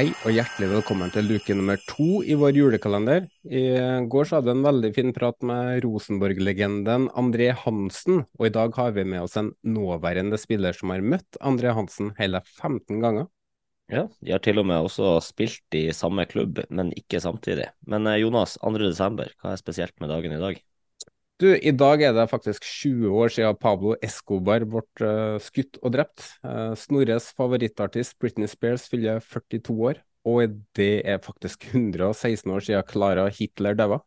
Hei og hjertelig velkommen til luke nummer to i vår julekalender. I går så hadde vi en veldig fin prat med Rosenborg-legenden André Hansen, og i dag har vi med oss en nåværende spiller som har møtt André Hansen hele 15 ganger. Ja, de har til og med også spilt i samme klubb, men ikke samtidig. Men eh, Jonas, 2. desember, hva er spesielt med dagen i dag? Du, i dag er det faktisk 20 år siden Pablo Escobar ble eh, skutt og drept. Uh, Snorres favorittartist Britney Spears fyller 42 år, og det er faktisk 116 år siden Clara Hitler døde.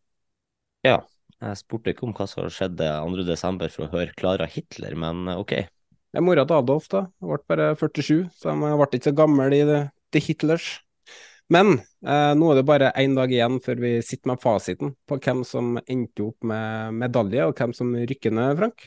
Ja, jeg spurte ikke om hva som skjedde 2. desember for å høre Clara Hitler, men eh, ok. Det er mora til Adolf, da. Hun ble bare 47, så de ble ikke så gammel i det, det Hitlers. Men eh, nå er det bare én dag igjen før vi sitter med fasiten på hvem som endte opp med medalje, og hvem som rykker ned, Frank.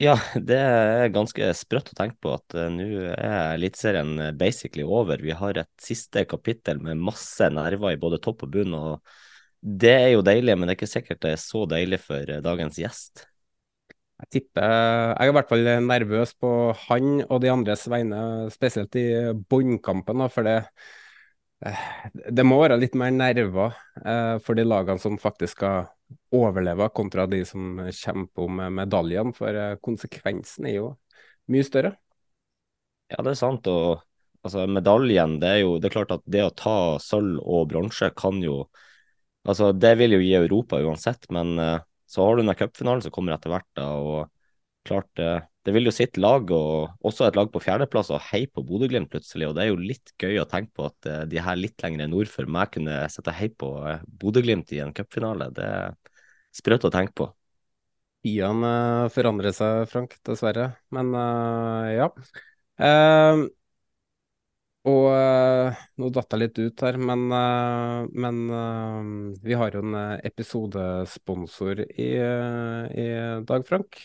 Ja, det er ganske sprøtt å tenke på at uh, nå er Eliteserien eh, basically over. Vi har et siste kapittel med masse nerver i både topp og bunn, og det er jo deilig, men det er ikke sikkert det er så deilig for uh, dagens gjest. Jeg tipper Jeg er i hvert fall nervøs på han og de andres vegne, spesielt i bunnkampen, for det eh, det må være litt mer nerver eh, for de lagene som faktisk skal overleve, kontra de som kjemper om medaljene. For eh, konsekvensen er jo mye større. Ja, det er sant. Og altså, medaljen, det er jo det er klart at det å ta sølv og bronse kan jo Altså, det vil jo gi Europa uansett, men eh, så har du den cupfinalen som kommer etter hvert, da, og klart det det vil jo sitt lag, og også et lag på fjerdeplass, og hei på Bodø-Glimt plutselig. Og det er jo litt gøy å tenke på at eh, de her litt lenger nord for meg kunne sette hei på eh, Bodø-Glimt i en cupfinale. Det er sprøtt å tenke på. Tidene forandrer seg, Frank, dessverre. Men ja. Uh, og nå datt jeg litt ut her, men, men vi har jo en episodesponsor i, i dag, Frank.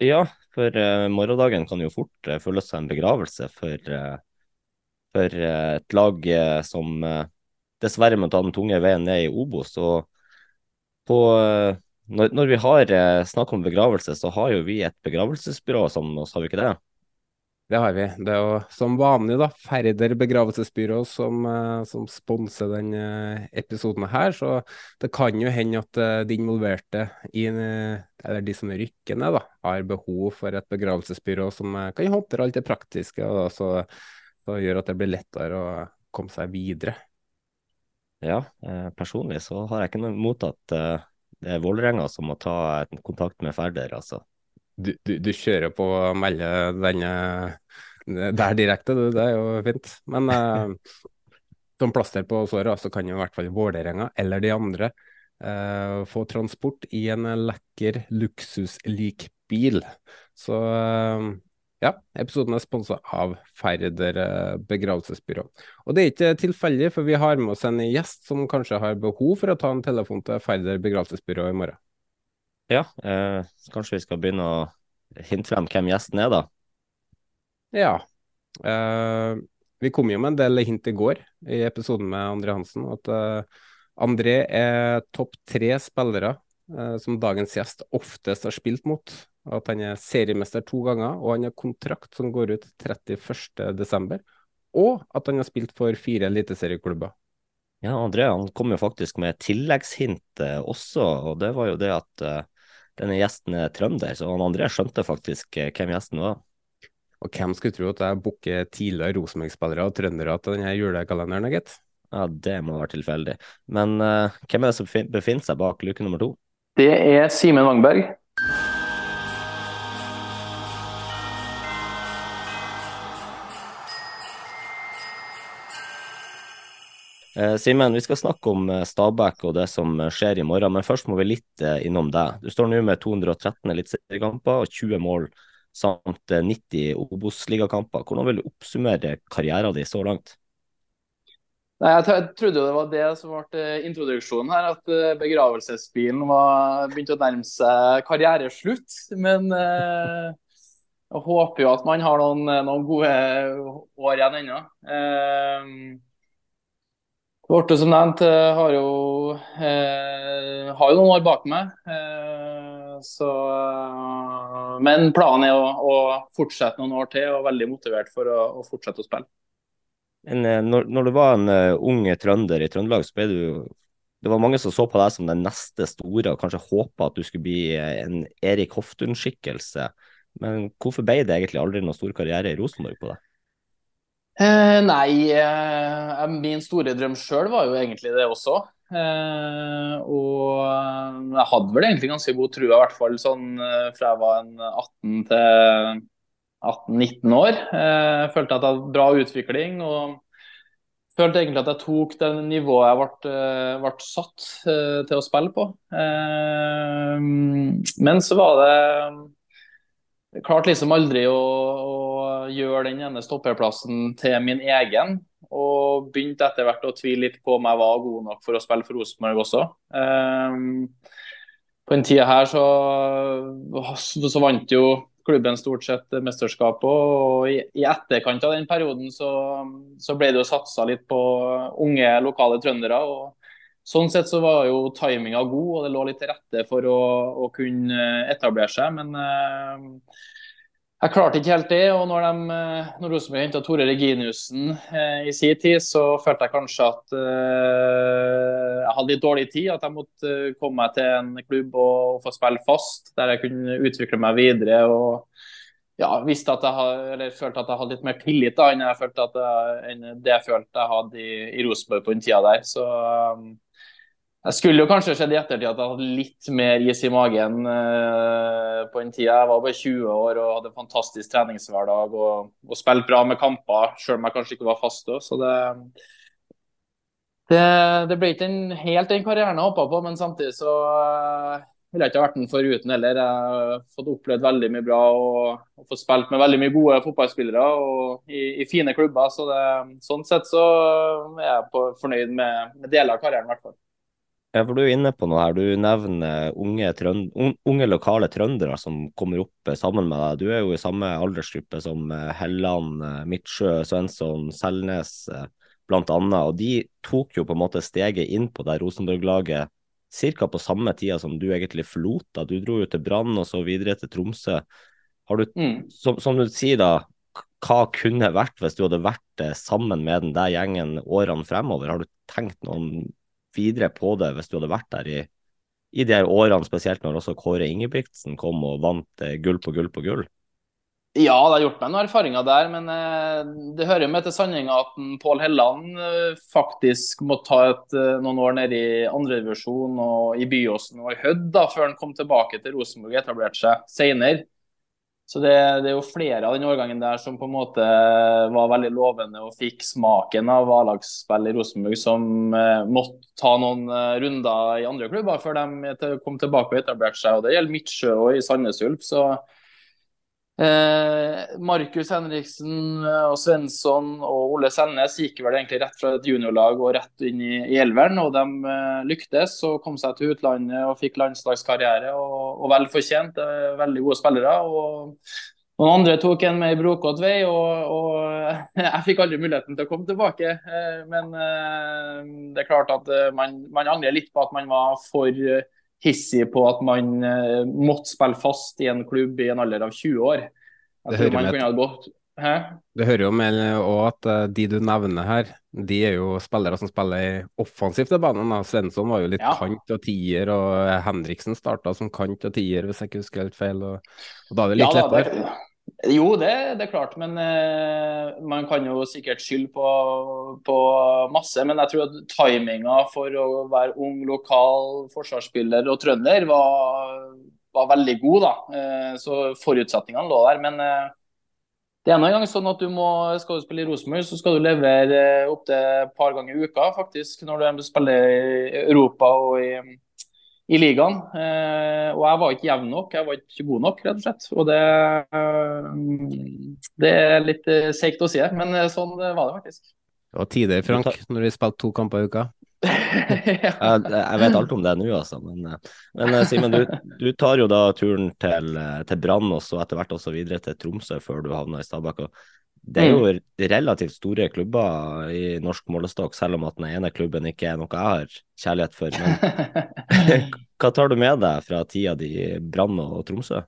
Ja, for morgendagen kan jo fort føles som en begravelse for, for et lag som dessverre må ta den tunge veien ned i Obos. Og på, når, når, vi har snakk om begravelse, så har jo vi et begravelsesbyrå sammen med oss, har vi ikke det? Det har vi. Det er jo som vanlig da, Færder begravelsesbyrå som, som sponser denne episoden her. Så det kan jo hende at de involverte i, eller de som rykker ned, da, har behov for et begravelsesbyrå som kan håndtere alt det praktiske, og så, så gjør at det blir lettere å komme seg videre. Ja, personlig så har jeg ikke noe imot at det er Vålerenga som må ta kontakt med Færder, altså du, du, du, kjører på å melde denne der direkte, du. Det er jo fint. Men eh, som plaster på såret, så kan jo i hvert fall Vålerenga eller de andre eh, få transport i en lekker luksuslik bil. Så eh, ja, episoden er sponsa av Færder begravelsesbyrå. Og det er ikke tilfeldig, for vi har med oss en gjest som kanskje har behov for å ta en telefon til Færder begravelsesbyrå i morgen. Ja, eh, kanskje vi skal begynne å hinte frem hvem gjesten er, da? Ja. Eh, vi kom jo med en del hint i går i episoden med André Hansen. At eh, André er topp tre spillere eh, som dagens gjest oftest har spilt mot. At han er seriemester to ganger, og han har kontrakt som går ut 31.12. Og at han har spilt for fire eliteserieklubber. Ja, André han kom jo faktisk med tilleggshint eh, også, og det var jo det at uh, denne gjesten er trønder. Så han André skjønte faktisk uh, hvem gjesten var. Og hvem skulle tro at jeg booker tidligere Rosenborg-spillere og trøndere til denne julekalenderen, gitt? Ja, det må være tilfeldig. Men uh, hvem er det som befinner seg bak luke nummer to? Det er Simen Wangberg. Simen, vi skal snakke om eh, Stabæk og det som eh, skjer i morgen, men først må vi litt innom deg. Du står nå med 213 eliteseriekamper og 20 mål samt 90 Obos-ligakamper. Hvordan vil du oppsummere karrieren din så langt? Nei, jeg, jeg, trodde det var det som ble introduksjonen her, at begravelsesbilen var begynte å nærme seg karriereslutt. Men eh, jeg håper jo at man har noen, noen gode år igjen ennå. Eh, Borte som nevnt eh, har jo, eh, har jo noen år bak meg. Eh, så, eh, men planen er å, å, fortsette noen år til, og veldig motivert for å, å fortsette å spille. Men, eh, når, når, du var en uh, ung trønder i Trøndelag, så ble du Det var mange som så på deg som den neste store, og kanskje håpa at du skulle bli en Erik Hoftun-skikkelse. Men hvorfor ble det egentlig aldri noen stor karriere i Rosenborg på deg? Eh, nei, eh, min store drøm sjøl var jo egentlig det også. Eh, og jeg hadde vel egentlig ganske god trua, i hvert fall sånn eh, fra jeg var en 18 til 18-19 år. Eh, følte at jeg hadde bra utvikling. og følte egentlig at jeg tok det nivået jeg ble, eh, ble satt til å spille på. men så var det klart liksom aldri å, å gjøre den ene stopperplassen til min egen. Og begynte etter hvert å tvile litt på om jeg var god nok for å spille for Rosenborg også. Um, på den tida her så, så, vant jo klubben stort sett mesterskapet. Og i, i, etterkant av den perioden så, så ble det jo satsa litt på unge lokale trøndere. og Sånn sett så var jo timinga god, og det lå litt til rette for å, å kunne etablere seg. Men eh, jeg klarte ikke helt det. og Når, de, eh, når Rosenborg henta Tore Reginiussen eh, i sin tid, så følte jeg kanskje at eh, jeg hadde litt dårlig tid. At jeg måtte eh, komme meg til en klubb og, og, få spille fast, der jeg kunne utvikle meg videre. og ja, visste at jeg eller følte at jeg hadde litt mer tillit da, enn, jeg følte at jeg, enn det jeg følte jeg hadde i, i Rosenborg på den tida der. Så jeg skulle jo kanskje sett i ettertid at jeg hadde litt mer is i magen uh, på den tida. Jeg var bare 20 år og hadde en fantastisk treningshverdag og, og spilte bra med kamper, selv om jeg kanskje ikke var fast. Så det, det, det, ble ikke en, helt den karrieren jeg håpa på, men samtidig så uh, ville jeg ikke vært den foruten heller. Jeg har fått opplevd veldig mye bra og, og fått spilt med veldig mye gode fotballspillere og i, i fine klubber. Så det, sånn sett så er jeg på, fornøyd med, med deler av karrieren i hvert fall. Ja, for Du er inne på noe her. Du nevner unge, trønd, unge lokale trøndere som kommer opp eh, sammen med deg. Du er jo i samme aldersgruppe som eh, Helland, eh, Midtsjø, Svensson, Selnes annet. Og de tok jo på en måte steget inn på det Rosenborg-laget ca. på samme tida som du egentlig forlot. da. Du dro jo til Brann og så videre til Tromsø. Har du, mm. som, som, du sier da, hva kunne vært hvis du hadde vært sammen med den der gjengen årene fremover? Har du tenkt noen videre på det hvis du hadde vært der i, i de her årene, spesielt når også Kåre Ingebrigtsen kom og vant eh, gull på gull på gull? Ja, det har gjort meg noen erfaringer der, men eh, det hører med til sanninga at Pål Helland eh, faktisk måtte ta et, noen år nede i andredivisjon og i Byåsen og i Hødd da, før han kom tilbake til Rosenborg og etablerte seg senere. Så det, det, er jo flere av den årgangen der som på en måte var veldig lovende og fikk smaken av A-lagsspill i Rosenborg, som eh, måtte ta noen eh, runder i andre klubber før de kom tilbake og etablerte seg. og Det gjelder Midtsjø og i Sandnes Ulf. så Markus Henriksen eh, og Svensson og Ole Selnes gikk vel egentlig rett fra et juniorlag og rett inn i, i elveren. og De eh, lyktes og kom seg til utlandet og fikk landslagskarriere. Og, og vel fortjent. Eh, veldig gode spillere. og Noen andre tok en med i brokete vei, og, og, jeg fikk aldri muligheten til å komme tilbake. Eh, men eh, det er klart at man, man angrer litt på at man var for hissig på at man uh, måtte spille fast i en klubb i en alder av 20 år. Jeg gått Hæ? Det hører jo med òg at uh, de du nevner her, de er jo spillere som spiller offensivt i banen. Svensson var jo litt Ja. kant og tier, og Henriksen starta som kant og tier, hvis jeg ikke husker helt feil. Og, og da er det litt Ja, lettere. Jo, det, det er klart, men eh, man kan jo sikkert skylde på, på masse. Men jeg tror at timinga for å være ung, lokal forsvarsspiller og trønder var, var veldig god. da. Eh, så forutsetningene lå der. Men eh, det er nå engang sånn at du må, skal du spille i Rosenborg, så skal du levere eh, opptil et par ganger i uka, faktisk, når du spiller i Europa og i, i ligaen. Eh, og jeg var ikke jevn nok, jeg var ikke god nok, rett og slett. Og det, eh, det er litt eh, seigt å si, men eh, sånn var det faktisk. Det var tider, Frank, når vi spilte to kamper i uka. Jeg, jeg vet alt om det nå, altså. Men, men Simen, du, du tar jo da turen til, til Brann og så etter hvert også videre til Tromsø før du havna i Stabæk. og Det er jo relativt store klubber i norsk målestokk, selv om at den ene klubben ikke er noe jeg har kjærlighet for. Men hva tar du med deg fra tida di i Brann og Tromsø?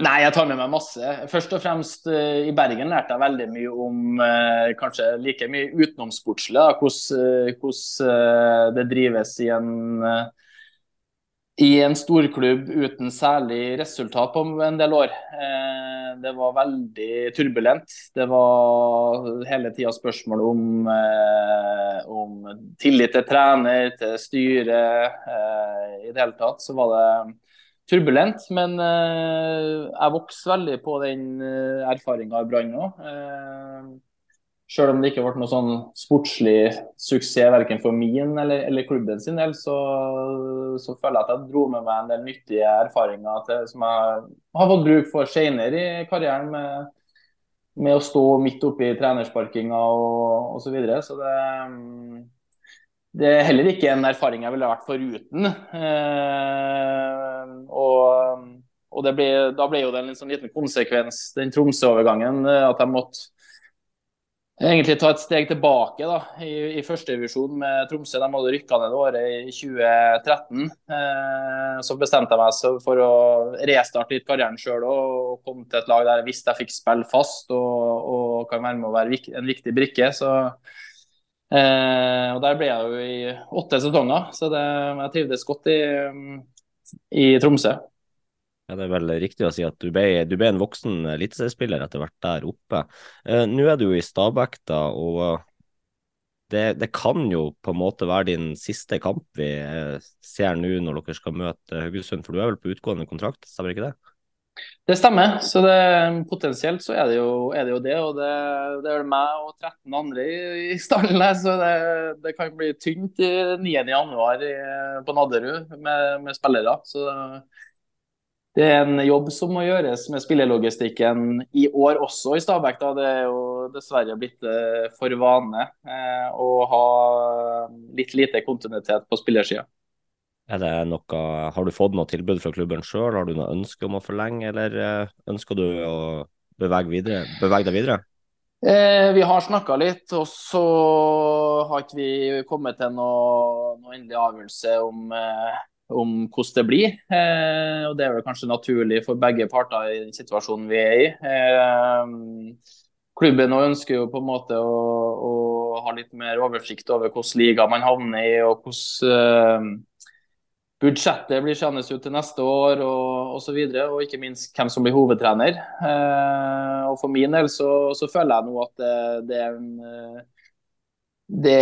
Nei, jeg tar med meg masse. Først og fremst uh, i Bergen lærte jeg veldig mye om uh, kanskje like mye utenomsportslig. da, Hvordan, uh, det drives i en, i en storklubb uten særlig resultat på en del år. Eh, det var veldig turbulent. Det var hele tida spørsmål om, eh, om tillit til trener, til styre. Eh, I det hele tatt så var det turbulent, men eh, jeg vokste veldig på den erfaringa i Brann òg. Sjøl om det ikke ble noe sånn sportslig suksess verken for min eller, eller klubben sin del, så, så føler jeg at jeg dro med meg en del nyttige erfaringer til, som jeg har fått bruk for senere i karrieren. med med å stå midt oppi trenersparkinga og osv. Så, videre. så det, det er heller ikke en erfaring jeg ville vært foruten. Eh, og og ble, da ble jo det en sånn liten konsekvens, den Tromsø-overgangen, at jeg måtte egentlig ta et steg tilbake da, i, i førstedivisjon med Tromsø. De hadde rykka ned året i 2013. Eh, så bestemte jeg meg for å restarte litt karrieren sjøl og komme til et lag der jeg visste jeg fikk spille fast og, og kan være med å være en viktig brikke. Så, eh, og Der ble jeg jo i åtte sesonger, så det, jeg trivdes godt i, i Tromsø. Ja, Det er vel riktig å si at du ble, du ble en voksen eliteseriespiller etter hvert der oppe. Eh, Nå er du jo i Stabæk, da, og det, det, kan jo på en måte være din siste kamp vi eh, ser nå når dere skal møte Haugesund, for du er vel på utgående kontrakt, stemmer ikke det? Det stemmer, så det, potensielt så er det jo, er det, jo det, Og det, det er meg og 13 andre i, i stallen her, så det, det, kan bli tynt i 9.1 på Nadderud med, med spillere. så det er en jobb som må gjøres med spillelogistikken i år også i Stabæk. Da. Det er jo dessverre blitt eh, for vane eh, å ha litt lite kontinuitet på spillersida. Er har du fått noe tilbud fra klubben sjøl, har du noe ønske om å forlenge, eller eh, ønsker du å bevege, videre, bevege deg videre? Eh, vi har snakka litt, og så har ikke vi kommet til noe, noe endelig avgjørelse om eh, om hvordan det blir. Eh, og Det er vel kanskje naturlig for begge parter i den situasjonen vi er i. Eh, klubben ønsker jo på en måte å, å, ha litt mer oversikt over hvilken liga man havner i, og hvordan eh, budsjettet blir seende ut til neste år og osv. Og, og ikke minst hvem som blir hovedtrener. og For min del så, så føler jeg nå at det, det er en det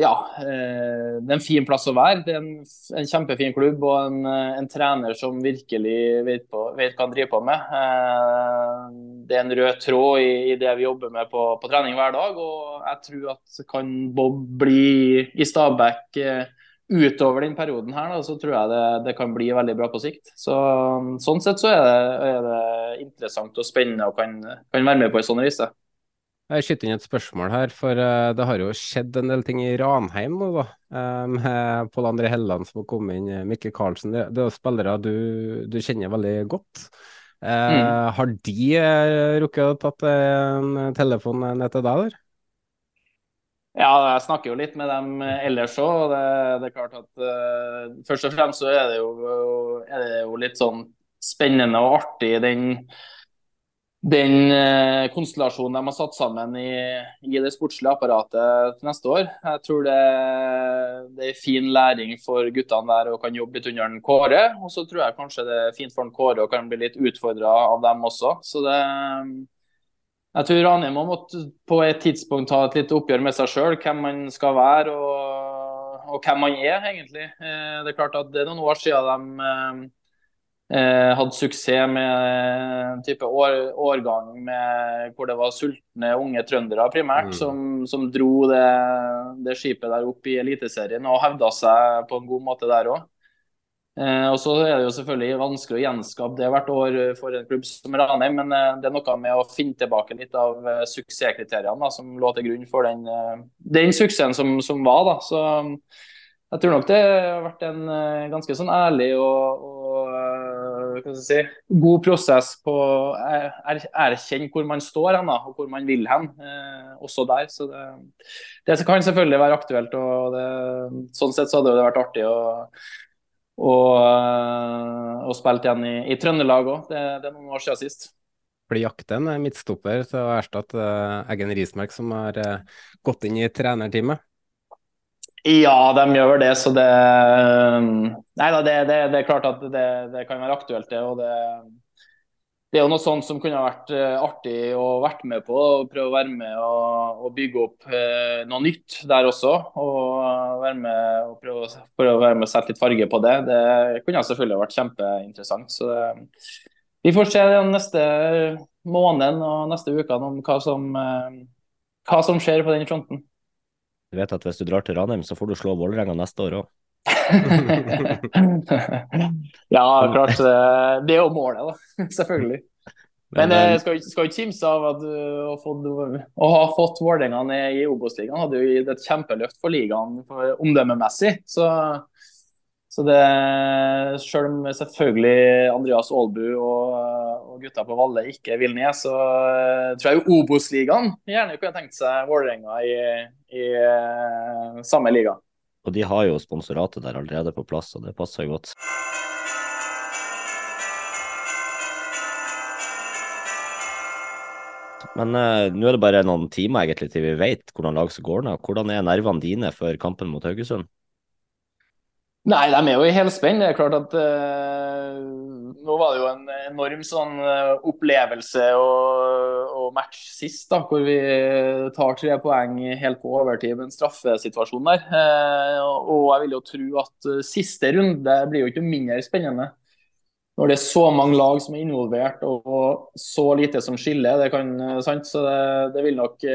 ja, eh, det er en fin plass å være. Det er en, en kjempefin klubb og en, en, trener som virkelig vet, på, vet, hva han driver på med. Eh, det er en rød tråd i, i det vi jobber med på, på, trening hver dag. og Jeg tror at kan Bob bli i Stabæk eh, utover den perioden her, da, så tror jeg det, det, kan bli veldig bra på sikt. Så, sånn sett så er det, er det interessant og spennende og kan, kan være med på en sånn reise. Jeg skyter inn et spørsmål her, for uh, det har jo skjedd en del ting i Ranheim nå, da. Uh, med Pål André Helland som har kommet inn, Mikke Karlsen. Det, det er spillere du, du, kjenner veldig godt. Uh, mm. Har de rukket å tatt en telefon ned til deg, der? Ja, jeg snakker jo litt med dem ellers òg. Det, det, er klart at først og fremst så er det jo, er det jo litt sånn spennende og artig den den eh, konstellasjonen de har satt sammen i, i, det sportslige apparatet neste år. Jeg tror det, det er fin læring for guttene der og kan jobbe litt under en Kåre. Og så tror jeg kanskje det er fint for en Kåre og kan bli litt utfordra av dem også. Så det, jeg tror Ranheim må på et tidspunkt ta et litt oppgjør med seg sjøl, hvem man skal være og, og, hvem man er, egentlig. Eh, det er klart at det er noen år siden de Eh, hadde suksess med en type år, årgang med, hvor det var sultne unge trøndere primært, mm. som, som, dro det, det, skipet der opp i Eliteserien og hevda seg på en god måte der òg. Eh, og så er det jo selvfølgelig vanskelig å gjenskape det hvert år for en klubb som Ranheim, men eh, det er noe med å finne tilbake litt av eh, suksesskriteriene da, som lå til grunn for den, eh, den suksessen som, som, var. da, så jeg tror nok det har vært en eh, ganske sånn ærlig og si, god prosess på å erkjenne hvor man står hen, og hvor man vil hen. Eh, også der. Så det, det, kan selvfølgelig være aktuelt. og det, Sånn sett så hadde det vært artig å, å, å spille igjen i, i Trøndelag òg. Det, det, er noen år siden sist. Blir jakten midtstopper til å erstatte uh, Eggen Rismark, som har uh, gått inn i trenerteamet? Ja, de gjør det. Så det Nei da, det, det, det, er klart at det, det, kan være aktuelt, det. Og det, det er jo noe sånt som kunne vært uh, artig å vært med på. og Prøve å være med og, og bygge opp eh, noe nytt der også. Og være med og prøve, prøve å være med og sette litt farge på det. Det kunne selvfølgelig vært kjempeinteressant. Så vi får se den neste måneden og neste ukene om hva som, uh, hva som skjer på den fronten. Du vet at hvis du drar til Ranheim, så får du slå Vålerenga neste år òg. ja, klart. Det er jo målet, da. Selvfølgelig. Men jeg eh, skal, skal ikke kimse av at fått, å ha fått Vålerenga ned i Obos-ligaen hadde jo gitt et kjempeløft for ligaen omdømmemessig. Så så det, Selv om selvfølgelig Andreas Aalbu og, og gutta på Valle ikke vil ned, så uh, tror jeg jo Obos-ligaen gjerne kunne tenkt seg Vålerenga i, i uh, samme liga. Og de har jo sponsoratet der allerede på plass, og det passer jo godt. Men uh, nå er det bare noen timer egentlig til vi vet hvordan lag som går ned. Hvordan er nervene dine før kampen mot Haugesund? Nei, de er jo i helspenn. Det er klart at uh, Nå var det jo en enorm sånn uh, opplevelse og, og, match sist, da, hvor vi tar tre poeng helt på overtid med en straffesituasjon der. Uh, og jeg vil jo tro at siste runde blir jo ikke mindre spennende. Når det er så mange lag som er involvert og så lite som skiller. det kan, sant? Så det, det vil nok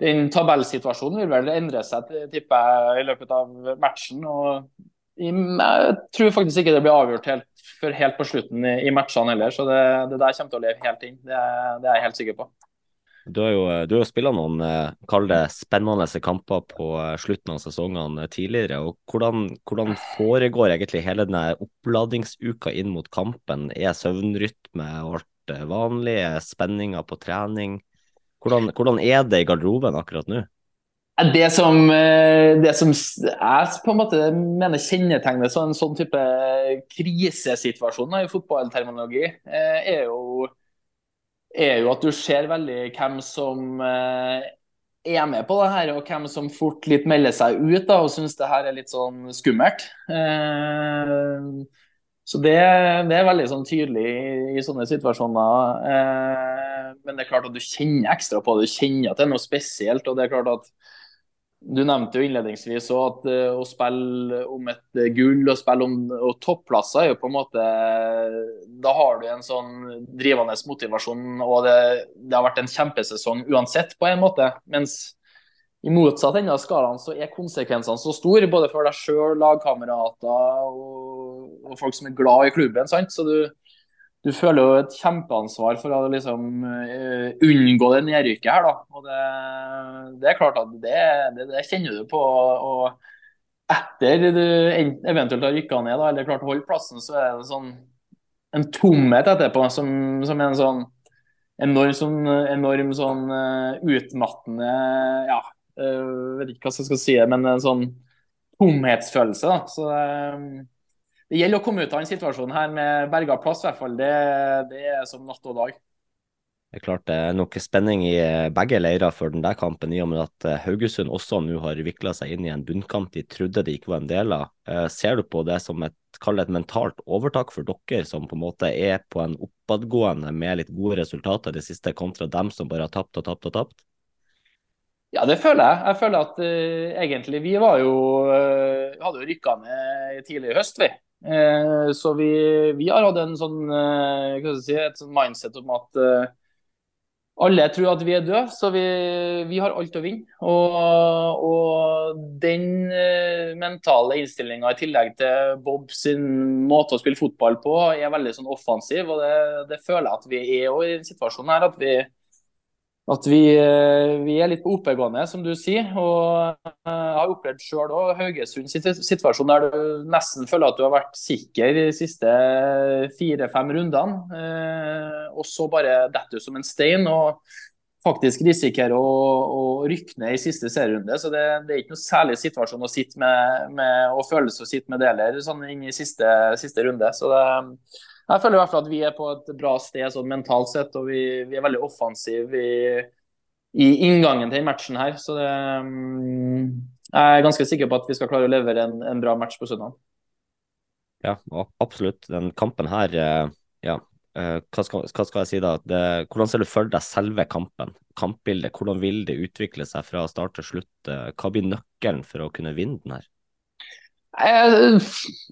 den tabellsituasjonen vil vel endre seg tipper jeg, i løpet av matchen. og Jeg tror faktisk ikke det blir avgjort helt, før helt på slutten i, matchene heller. Så det, det, der kommer til å leve helt inn. Det, det er jeg helt sikker på. Du har jo, du har noen eh, kall det spennende kamper på eh, slutten av sesongene tidligere. og hvordan, hvordan, foregår egentlig hele denne oppladingsuka inn mot kampen? Er søvnrytme og alt vanlig? Er spenninga på trening? Hvordan, hvordan er det i garderoben akkurat nå? Det som, eh, det som jeg på en måte mener kjennetegner en sånn type krisesituasjon i fotballterminologi, eh, er jo, er jo, at du ser veldig hvem som eh, er med på det her, og hvem som fort litt melder seg ut da, og syns det her er litt sånn skummelt. Så det, det, er veldig sånn tydelig i, i sånne situasjoner. Eh, men det er klart at du kjenner ekstra på det. Du kjenner at det er noe spesielt. og det er klart at Du nevnte jo innledningsvis at uh, å spille om et uh, gull og spille om og topplasser er jo på en måte Da har du en sånn drivende motivasjon, og det, det har vært en kjempesesong uansett, på en måte. Mens i motsatt ende av skalaen så er konsekvensene så store, både for deg sjøl, lagkamerater og, og, folk som er glad i klubben. sant? Så du, du føler jo et kjempeansvar for å liksom uh, unngå det nedrykket her. da. Og det, det er klart at det, det, det, kjenner du på. og etter du eventuelt har rykka ned da, eller klart å holde plassen, så er det sånn en tomhet etterpå som, som er en sånn enorm sånn, enorm sånn uh, utmattende ja, jeg vet ikke hva jeg skal si, men en sånn tomhetsfølelse. da. Så uh, Det gjelder å komme ut av en situasjon her med berga plass, i hvert fall. Det, det, er som natt og dag. Det er klart det er nok spenning i begge leirer før den der kampen, i og med at eh, Haugesund også nå har vikla seg inn i en bunnkamp de trodde de ikke var en del av. Eh, ser du på det som et, et mentalt overtak for dere, som på en måte er på en oppadgående med litt gode resultater det siste, kontra dem som bare har tapt og tapt og tapt? Ja, det føler jeg. Jeg føler at uh, egentlig vi var jo uh, hadde jo rykka ned tidlig i høst, vi. Uh, så vi, vi, har hatt en sånn, uh, si, et sånn mindset om at alle tror at vi er døde, så vi, vi har alt å vinne. Og, og den uh, mentale innstillinga i tillegg til Bob sin måte å spille fotball på, er veldig sånn offensiv. Og det, det føler jeg at vi er i denne situasjonen her. At vi, at vi, eh, vi, er litt på oppegående, som du sier. Og eh, jeg har opplevd sjøl òg Haugesunds situasjon der du nesten føler at du har vært sikker de siste fire-fem rundene. Eh, og så bare detter du som en stein og faktisk risikerer å, å rykke ned i siste serierunde. Så det, det, er ikke noe særlig situasjon å sitte med, med og følelse å sitte med det heller, sånn inn i siste, siste runde. Så det jeg føler i hvert fall at vi er på et bra sted sånn mentalt sett, og vi, vi er veldig offensive i, i, inngangen til matchen her. Så det, um, jeg er ganske sikker på at vi skal klare å levere en, en bra match på søndag. Ja, absolutt. Den kampen her, eh, ja. Eh, hva skal, hva skal jeg si da? Det, hvordan ser du for deg selve kampen? Kampbildet, hvordan vil det utvikle seg fra start til slutt? Eh, hva blir nøkkelen for å kunne vinne den her? Jeg,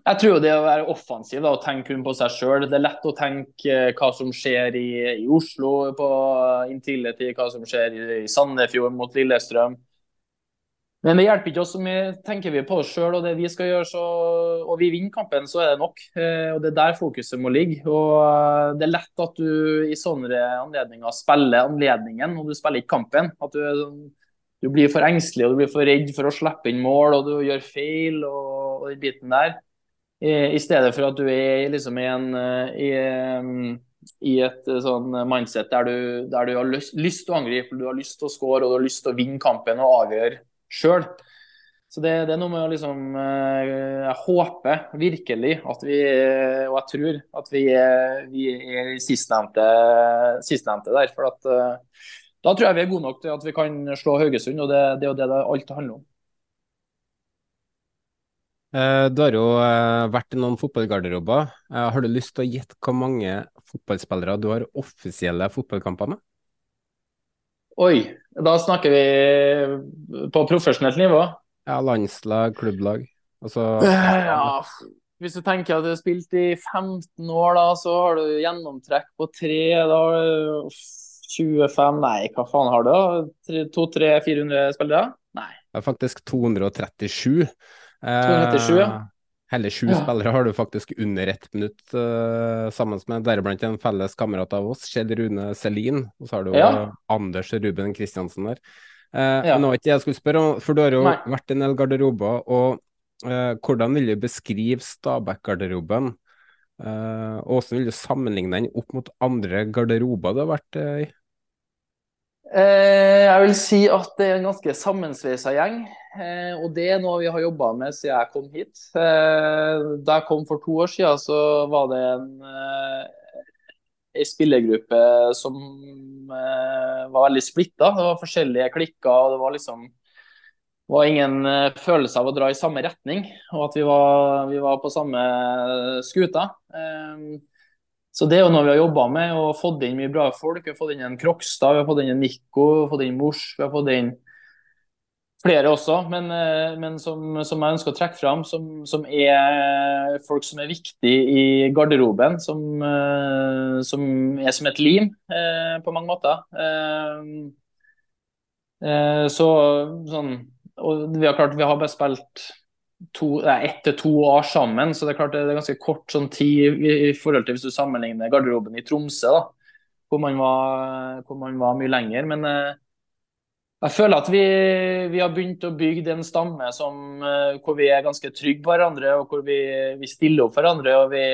jeg, tror det å være offensiv da, og tenke kun på seg sjøl. Det er lett å tenke eh, hva som skjer i, i Oslo på Intility, hva som skjer i, i Sandefjord mot Lillestrøm. Men det hjelper ikke oss så mye. Tenker vi på oss sjøl og det vi skal gjøre, så, og vi vinner kampen, så er det nok. Eh, og Det er der fokuset må ligge. Og eh, Det er lett at du i sånne anledninger spiller anledningen, og du spiller ikke kampen. At du, du blir for engstelig og du blir for redd for å slippe inn mål, og du gjør feil. og og den biten der. I, I, stedet for at du er liksom i, en, i, i et sånn mindset der du, der du har lyst, lyst, til å angripe, du har lyst til å score og du har lyst til å vinne kampen og avgjøre sjøl. Så det, det, er noe med å liksom eh, Jeg håper virkelig at vi, og jeg tror, at vi, vi er sistnevnte, sistnevnte der. For at eh, da tror jeg vi er gode nok til at vi kan slå Haugesund, og det, det er jo det det alt handler om. Eh, du har jo eh, vært i noen fotballgarderober. Eh, har du lyst til å gjette hvor mange fotballspillere du har offisielle fotballkamper med? Oi, da snakker vi på profesjonelt nivå? Ja, landslag, klubblag. Altså, ja, hvis du tenker at du har spilt i 15 år, da, så har du gjennomtrekk på tre. Da har du 25 Nei, hva faen har du? 200-400 spillere? Nei. Det er faktisk 237. 237, ja. Eh, hele sju ja. spillere har du faktisk under ett minutt uh, sammen med, deriblant en felles kamerat av oss, Kjell Rune Selin. Og så har du ja. Anders Ruben Kristiansen der. Uh, ja. Nå ikke jeg skulle spørre, for du har jo Nei. vært i en del garderober. og uh, Hvordan vil du beskrive Stabæk-garderoben? Uh, og hvordan vil du sammenligne den opp mot andre garderober du har vært i? Eh, jeg vil si at det er en ganske sammensveisa gjeng. Eh, og det er noe vi har jobba med siden jeg kom hit. Eh, da jeg kom for to år siden, så var det en, en spillergruppe som var veldig splitta. Det var forskjellige klikker. og det var liksom var ingen følelse av å dra i samme retning, og at vi var, vi var på samme skuta. Så det er jo noe vi har jobba med og fått inn mye bra folk. Vi har fått inn en Krokstad, vi har fått inn en Nico, vi har fått inn Mors, vi har fått inn flere også. Men, eh, men som, som, jeg ønsker å trekke fram, som, som, er folk som er viktige i garderoben. Som, eh, som er som et lim eh, på mange måter. Så sånn Og vi har klart, vi har bare spilt ett til to år sammen. Så det er klart det er ganske kort sånn tid i, i, forhold til hvis du sammenligner garderoben i Tromsø, da, hvor man var, hvor man var mye lenger. Men eh, jeg føler at vi, vi, har begynt å bygge en stamme som, eh, hvor vi er ganske trygge på hverandre, og hvor vi, vi stiller opp for hverandre. og vi,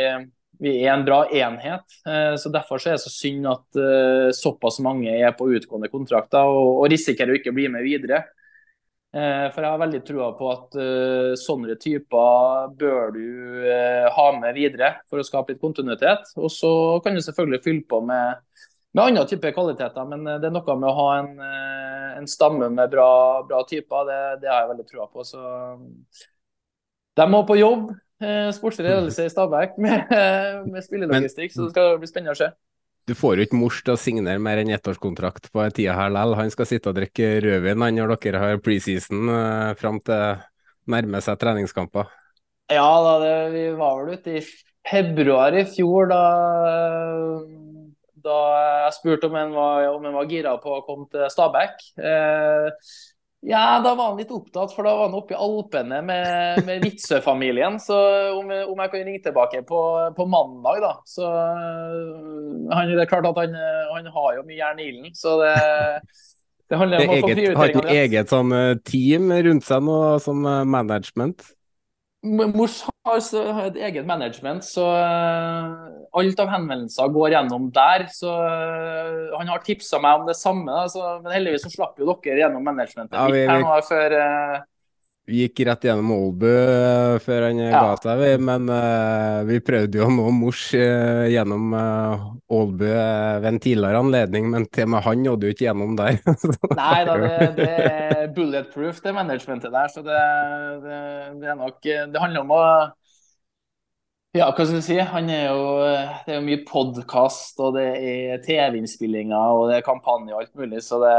vi er en bra enhet. Eh, så Derfor så er det så synd at eh, såpass mange er på utgående kontrakter og, og risikerer å ikke bli med videre. Eh, for jeg har veldig trua på at uh, sånne typer bør du uh, ha med videre for å skape litt kontinuitet. Og så kan du selvfølgelig fylle på med, med andre typer kvaliteter. Men det er noe med å ha en, en stamme med bra, bra typer. Det, det, har jeg veldig trua på. Så de må på jobb. Sportslig ledelse i Stabæk med, med spillelogistikk, så det skal bli spennende å se. Du får jo ikke mors til å signere mer enn ettårskontrakt på en tida her likevel. Han skal sitte og drikke rødvin når dere har preseason uh, fram til nærme seg treningskamper. Ja, da, det, vi var vel ute i februar i fjor da, da jeg spurte om han var, han var gira på å komme til Stabæk. Eh, ja, da var han litt opptatt, for da var han oppe i Alpene med, med Witzøe-familien. Så om, om, jeg kan ringe tilbake på, på mandag, da Så han, Det er klart at han, han har jo mye jern i ilden, så det, det handler om å få prioriteringene. Har han eget sånn eh, team rundt seg nå, som eh, management? Mors har et eget management, så uh, alt av henvendelser går gjennom der. Så uh, han har tipsa meg om det samme, da, så, men heldigvis så slapp jo dere gjennom managementet ja, vi, vi, før uh, vi gikk rett gjennom Ålbu uh, før han ja. ga seg, men uh, vi prøvde jo å nå Mors uh, gjennom Ålbu ved en tidligere anledning, men til og med han nådde jo ikke gjennom der. Nei da, det, det, er bulletproof, det managementet der. Så det, det, det er nok Det handler om å ja, hva skal vi si? Han er jo, det er jo mye podkast, og det er TV-innspillinger og det er kampanje og alt mulig. Så det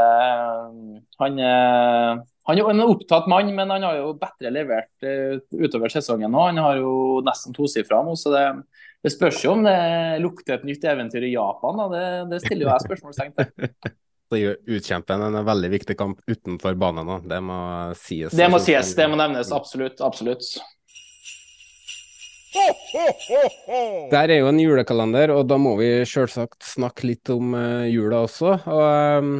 Han er han er en opptatt mann, men han har jo bedre levert uh, utover sesongen nå. Han har jo nesten tosifra nå, så det, det, spørs jo om det lukter et nytt eventyr i Japan. Det, det, stiller jo jeg spørsmålstegn til. Så utkjemper en veldig viktig kamp utenfor banen nå, det må sies. Det må sies, det må nevnes. Absolutt. Absolutt. Der er jo en julekalender, og da må vi selvsagt snakke litt om uh, jula også. Og um,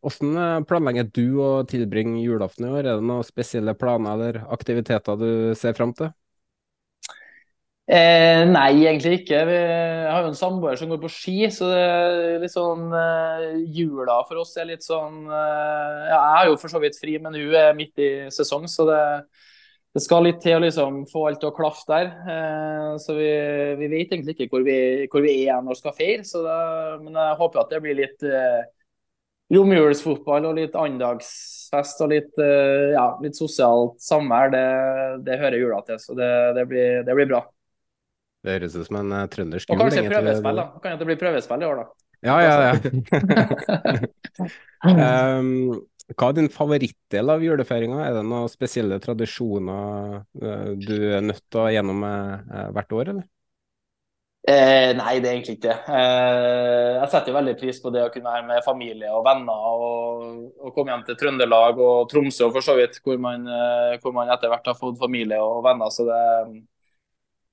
hvordan eh, planlegger du å tilbringe julaften i år? Er det noen spesielle planer eller aktiviteter du ser fram til? Eh, nei, egentlig ikke. Vi har jo en samboer som går på ski, så det er litt sånn eh, jula for oss er litt sånn eh, ja, Jeg har jo for så vidt fri, men hun er midt i sesong, så det, det skal litt til å liksom få alt til å klaffe der. Eh, så vi, vi, vet egentlig ikke hvor vi, hvor vi er når vi skal feire, men jeg håper at det blir litt eh, romjulsfotball og litt andagsfest og litt, uh, ja, litt sosialt samvær, det, det, hører jula til. Så det, det, blir, det, blir, bra. Det høres ut som en uh, trøndersk jul. Og kanskje prøvespill, da. Kan det bli prøvespill i år, da. Ja, ja, ja. um, hva er din favorittdel av julefeiringa? Er det noen spesielle tradisjoner du er nødt til å gjennom hvert år, eller? Eh, nei, det er egentlig ikke det. Eh, jeg setter jo veldig pris på det å kunne være med familie og venner og, og komme hjem til Trøndelag og Tromsø for så vidt, hvor man, eh, hvor man etter hvert har fått familie og venner. Så det,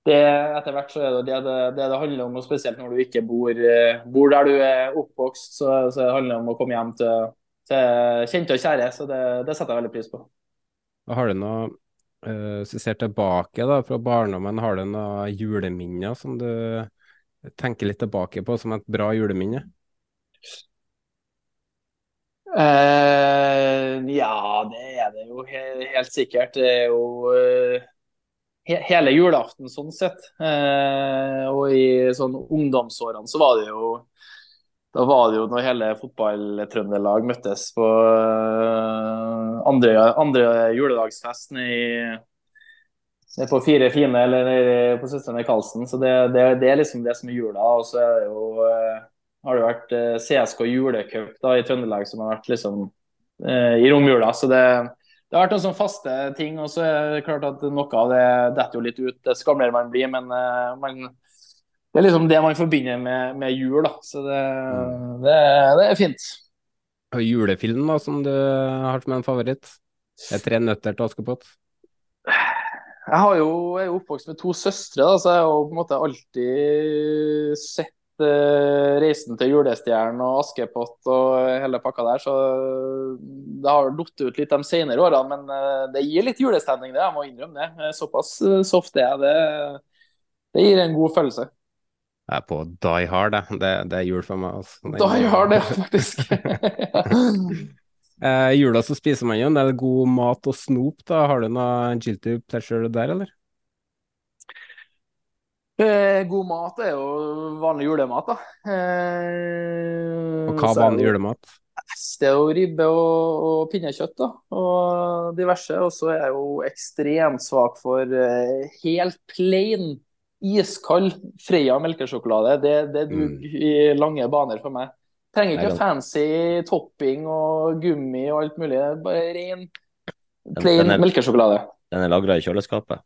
det etter hvert så er det det det, det handler om, og spesielt når du ikke bor, eh, bor der du er oppvokst. Så, så det handler om å komme hjem til, til kjente og kjære. Så det, det setter jeg veldig pris på. Har du noe hvis du ser tilbake da, fra barndommen, har du noen juleminner som du tenker litt tilbake på som et bra juleminne? Uh, ja, det er det jo helt sikkert. Det er jo uh, he hele julaften sånn sett. og i sånn ungdomsårene så var det jo da var det jo når hele fotball-Trøndelag møttes på uh, andre, andre juledagsfest nede på Fire fine eller på Søstrene Karlsen. Så det, det, det, er liksom det som er jula. Og så er det jo, uh, har det vært uh, eh, CSK julecup i Trøndelag som har vært liksom i romjula. Så det, det, har vært noen sånne faste ting. Og så er det klart at noe av det detter jo litt ut Det skamler man blir. men man det er liksom det man forbinder med, med jul. da, Så det, mm. det, det er fint. Og julefilm da, som du har som en favoritt? Er 'Tre nøtter til Askepott'? Jeg har jo, jeg er jo oppvokst med to søstre, da, så jeg har jo på en måte alltid sett uh, 'Reisen til julestjernen' og 'Askepott' og hele pakka der. Så det har datt ut litt de senere årene, men uh, det gir litt julestemning, det. Jeg må innrømme det. Såpass soft er jeg. Det, det gir en god følelse. Jeg er på Die Hard, det, det er jul for meg. Altså. Die Hard, ja, faktisk. eh, jula så spiser man jo en del god mat og snop. da. Har du noe guilty pleasure der, eller? Eh, god mat er jo vanlig julemat, da. Eh, Og hva er vanlig julemat? Det er jo ribbe og, og pinnekjøtt da, og diverse. Og så er jeg jo ekstremt svak for eh, helt plain, iskald Freia melkesjokolade. Det, det duger i lange baner for meg. Trenger ikke fancy topping og gummi og alt mulig. Det er Bare ren, Den- plain den er- melkesjokolade. Den er lagra i kjøleskapet.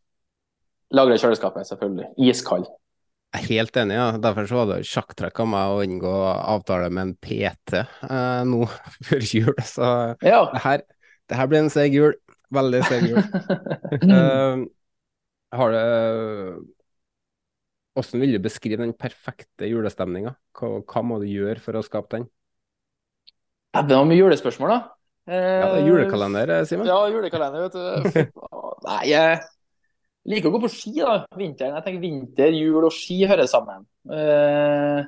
Lagra i kjøleskapet, selvfølgelig. Iskald. Jeg er helt enig, ja. Derfor så var det sjakktrekk av meg å inngå avtale med en PT eh, nå før jul. Så Ja. det her, det her blir en seig jul. Veldig seig jul. uh, har det Hvordan vil du beskrive den perfekte julestemninga? Hva, hva må du gjøre for å skape den? Ja, Det var mye julespørsmål, da. Ja, det er julekalender, eh, Simen. Ja, julekalender, vet du. Nei, jeg liker å gå på ski, da. Vinteren. Jeg tenker vinter, jul og ski hører sammen. Eh,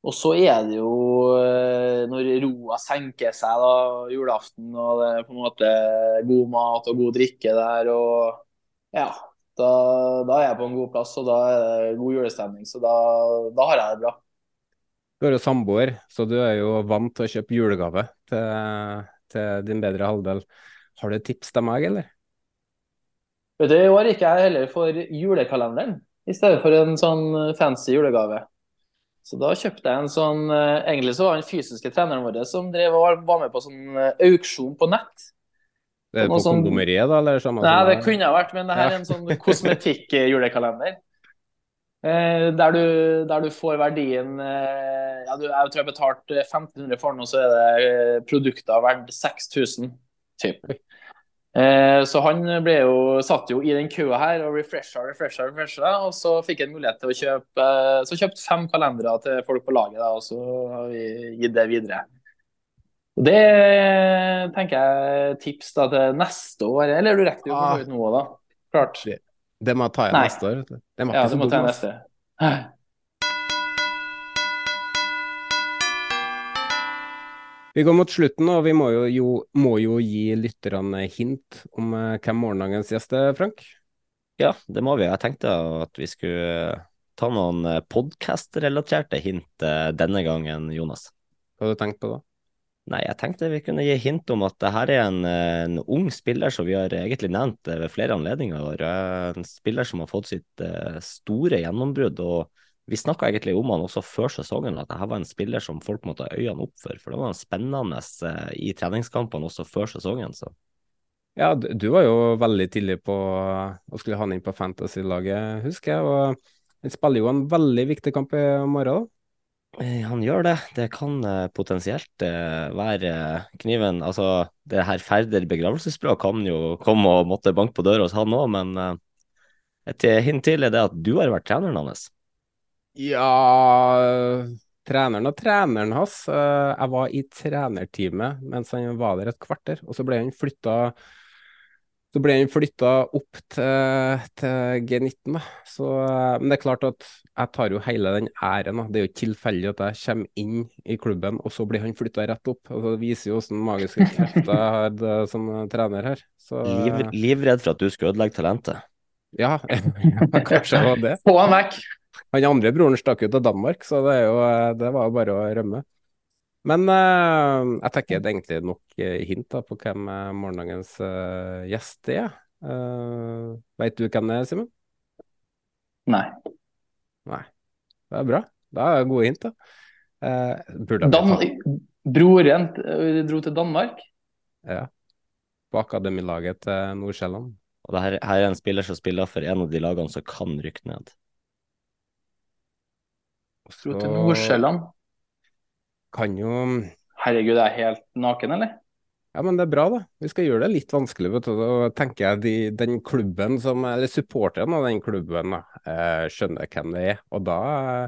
og så er det jo eh, når roa senker seg, da, julaften, og det er på en måte god mat og god drikke der, og ja. Da, da er jeg på en god plass, og da er det god julestemning. Så da, da har jeg det bra. Du er jo samboer, så du er jo vant til å kjøpe julegave til, til din bedre halvdel. Har du et tips til meg, eller? Vet du, I år gikk jeg heller for julekalenderen i stedet for en sånn fancy julegave. Så da kjøpte jeg en sånn eh, Egentlig så var den fysiske treneren vår som drev og var med på sånn eh, auksjon på nett. Det er på sånn- kondomeriet, da? Eller sånn, Nei, det kunne ha vært, men det her er en sånn kosmetikk-julekalender. Eh, der, du, der du får verdien eh, ja, du, Jeg tror jeg betalte 1500 for den, og så er det eh, produkter verdt 6000. Typ. Eh, så han ble jo, satt jo i den køa her og refresha, refresha, refresha, og så fikk han mulighet til å kjøpe eh, Så kjøpte fem kalendere til folk på laget, da, og så har vi gitt det videre. Og Det tenker jeg tips da til neste år, eller du rekker jo for så vidt nå, da. Klart. Det må jeg ta igjen Nei. neste år. Det Ja, du må ta igjen neste. Vi går mot slutten, og vi må jo, jo, må jo gi lytterne hint om eh, hvem morgendagens gjest er, Frank. Ja, det må vi. Jeg tenkte at vi skulle ta noen podkast-relaterte hint eh, denne gangen, Jonas. Hva har du tenkt på da? Nei, jeg tenkte vi kunne gi hint om at det her er en, eh, en ung spiller som vi har egentlig nevnt eh, ved flere anledninger. i. Eh, En spiller som har fått sitt store gjennombrudd. og Vi snakka egentlig om han også før sesongen, at dette var en spiller som folk måtte ha øynene opp for. For det var en spennende i treningskampene også før sesongen. så Ja, du var jo veldig tidlig på å skulle ha han inn på Fantasy-laget, husker jeg. og Han spiller jo en veldig viktig kamp i morgen. da. Eh, Han gjør det. Det kan eh, potensielt eh, være kniven Altså, det her ferder begravelsesbrød kan jo komme og måtte banke på døra hos han òg, men et hint til er det at du har vært treneren hans. Ja Treneren og treneren hans. Jeg var i trenerteamet mens han var der et kvarter, og så ble han flytta så ble han flytta opp til, til G19. Da. Så, eh, men det er klart at jeg tar jo hele den æren. Da. Det er jo ikke tilfeldig at jeg kommer inn i klubben, og så blir han flytta rett opp. Og Det viser jo hvordan magiske krefter jeg har det som trener her. Så, Liv, livredd for at du skal ødelegge talentet. ja, kanskje det var det. Få han vekk! Han andre broren stakk ut til Danmark, så det, er jo, det var jo bare å rømme. Men uh, jeg tenker det er egentlig nok eh, hint da, på hvem eh, morgendagens uh, gjest er. Uh, Veit du hvem det er, Simen? Nei. Nei. Det er bra. Da er det gode hint, da. Uh, burde Dan Broren dro til Danmark. ja. på akademilaget til Nordsjælland. Og det her, her er en spiller som spiller for en av de lagene som kan rykke ned. Dro til Nordsjælland. Kan jo Herregud, jeg er helt naken, eller? Ja, men det er bra, da. Vi skal gjøre det litt vanskelig. vet du. Da tenker jeg de, den klubben som, eller supporteren av den klubben da, eh, skjønner hvem det er. Og da,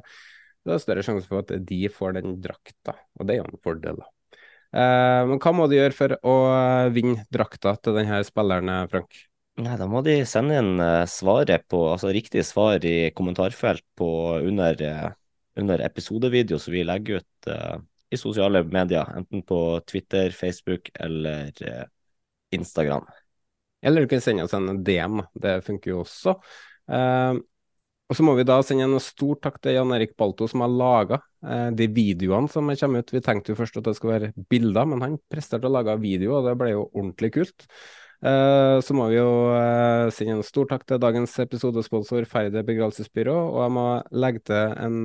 da er det større sjanse for at de får den drakta, og det er jo en fordel. da. Eh, men hva må de gjøre for å vinne drakta til denne spilleren, Frank? Nei, da må de sende inn eh, svaret på, altså riktig svar i kommentarfelt på under, eh, under episodevideo som vi legger ut eh, i sosiale medier, enten på Twitter, Facebook eller eh, Instagram. Eller du kan sende oss en DM, det funker jo også. Eh, Og så må vi da sende en stor takk til Jan Erik Balto som har laga eh, de videoene som kommer ut. Vi tenkte jo først at det skulle være bilder, men han presterte å lage video, og det ble jo ordentlig kult. Eh, så må vi jo eh, sende en stor takk til dagens episodesponsor Færde begravelsesbyrå, og jeg må legge til en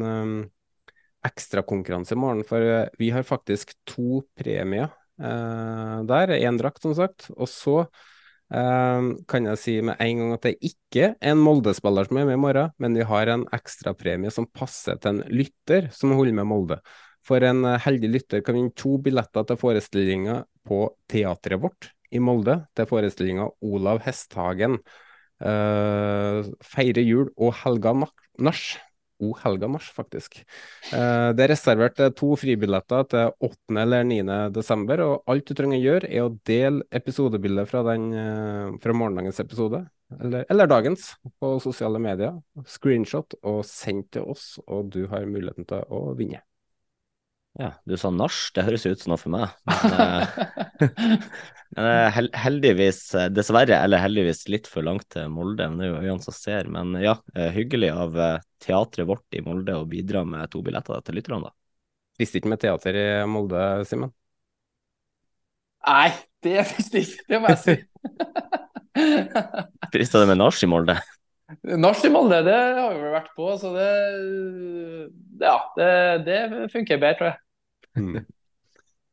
ekstrakonkurranse i morgen, for eh, vi har faktisk to premier eh, der. Én drakt, som sagt. Og så eh, kan jeg si med en gang at det ikke er en Molde-spiller som er med i morgen, men vi har en ekstrapremie som passer til en lytter som holder med Molde. For en uh, heldig lytter kan vinne to billetter til forestillinga på teatret vårt i Molde, til forestillinga Olav Hesthagen. Uh, feire jul og helga nach. O helga mars, faktisk. Eh, det er reservert eh, to fribilletter til 8. eller 9. desember, og alt du trenger å gjøre, er å dele episodebildet fra, den, eh, fra morgendagens episode, eller, eller, dagens, på sosiale medier. Screenshot og send til oss, og du har muligheten til å vinne. Ja, du sa nach, det høres ut som noe for meg. Men, uh, heldigvis, eh, dessverre, eller heldigvis litt for langt til Molde. Men det er jo øynene som ser. Men ja, hyggelig av teatret vårt i Molde å bidra med to billetter til lytterne, da. Visste ikke med teater i Molde, Simen? Nei, det frister ikke, det må jeg si. Frista det med nach i Molde? Nach i Molde, det har vi vel vært på, så det Ja, det, det funker bedre, tror jeg. Mm.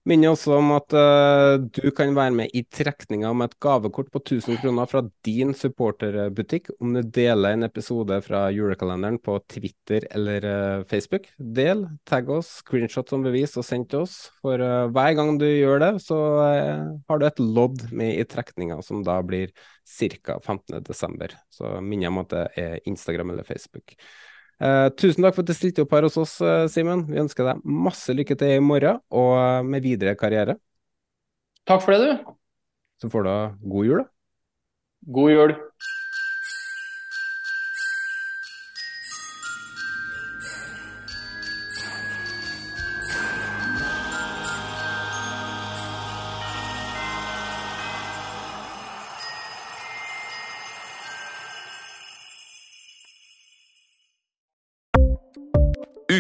Minner også om at uh, du kan være med i trekninga om et gavekort på 1000 kroner fra din supporterbutikk om du deler en episode fra julekalenderen på Twitter eller uh, Facebook. Del, tagg oss, screenshot som bevis og send til oss. For uh, hver gang du gjør det, så har du et lodd med i trekninga som da blir ca. 15.12. Så minner jeg om at det er Instagram eller Facebook. Uh, tusen takk for at du stilte opp her hos oss, uh, Simen. Vi ønsker deg masse lykke til i morgen og uh, med videre karriere. Takk for det, du. Så får du god jul, da. God jul.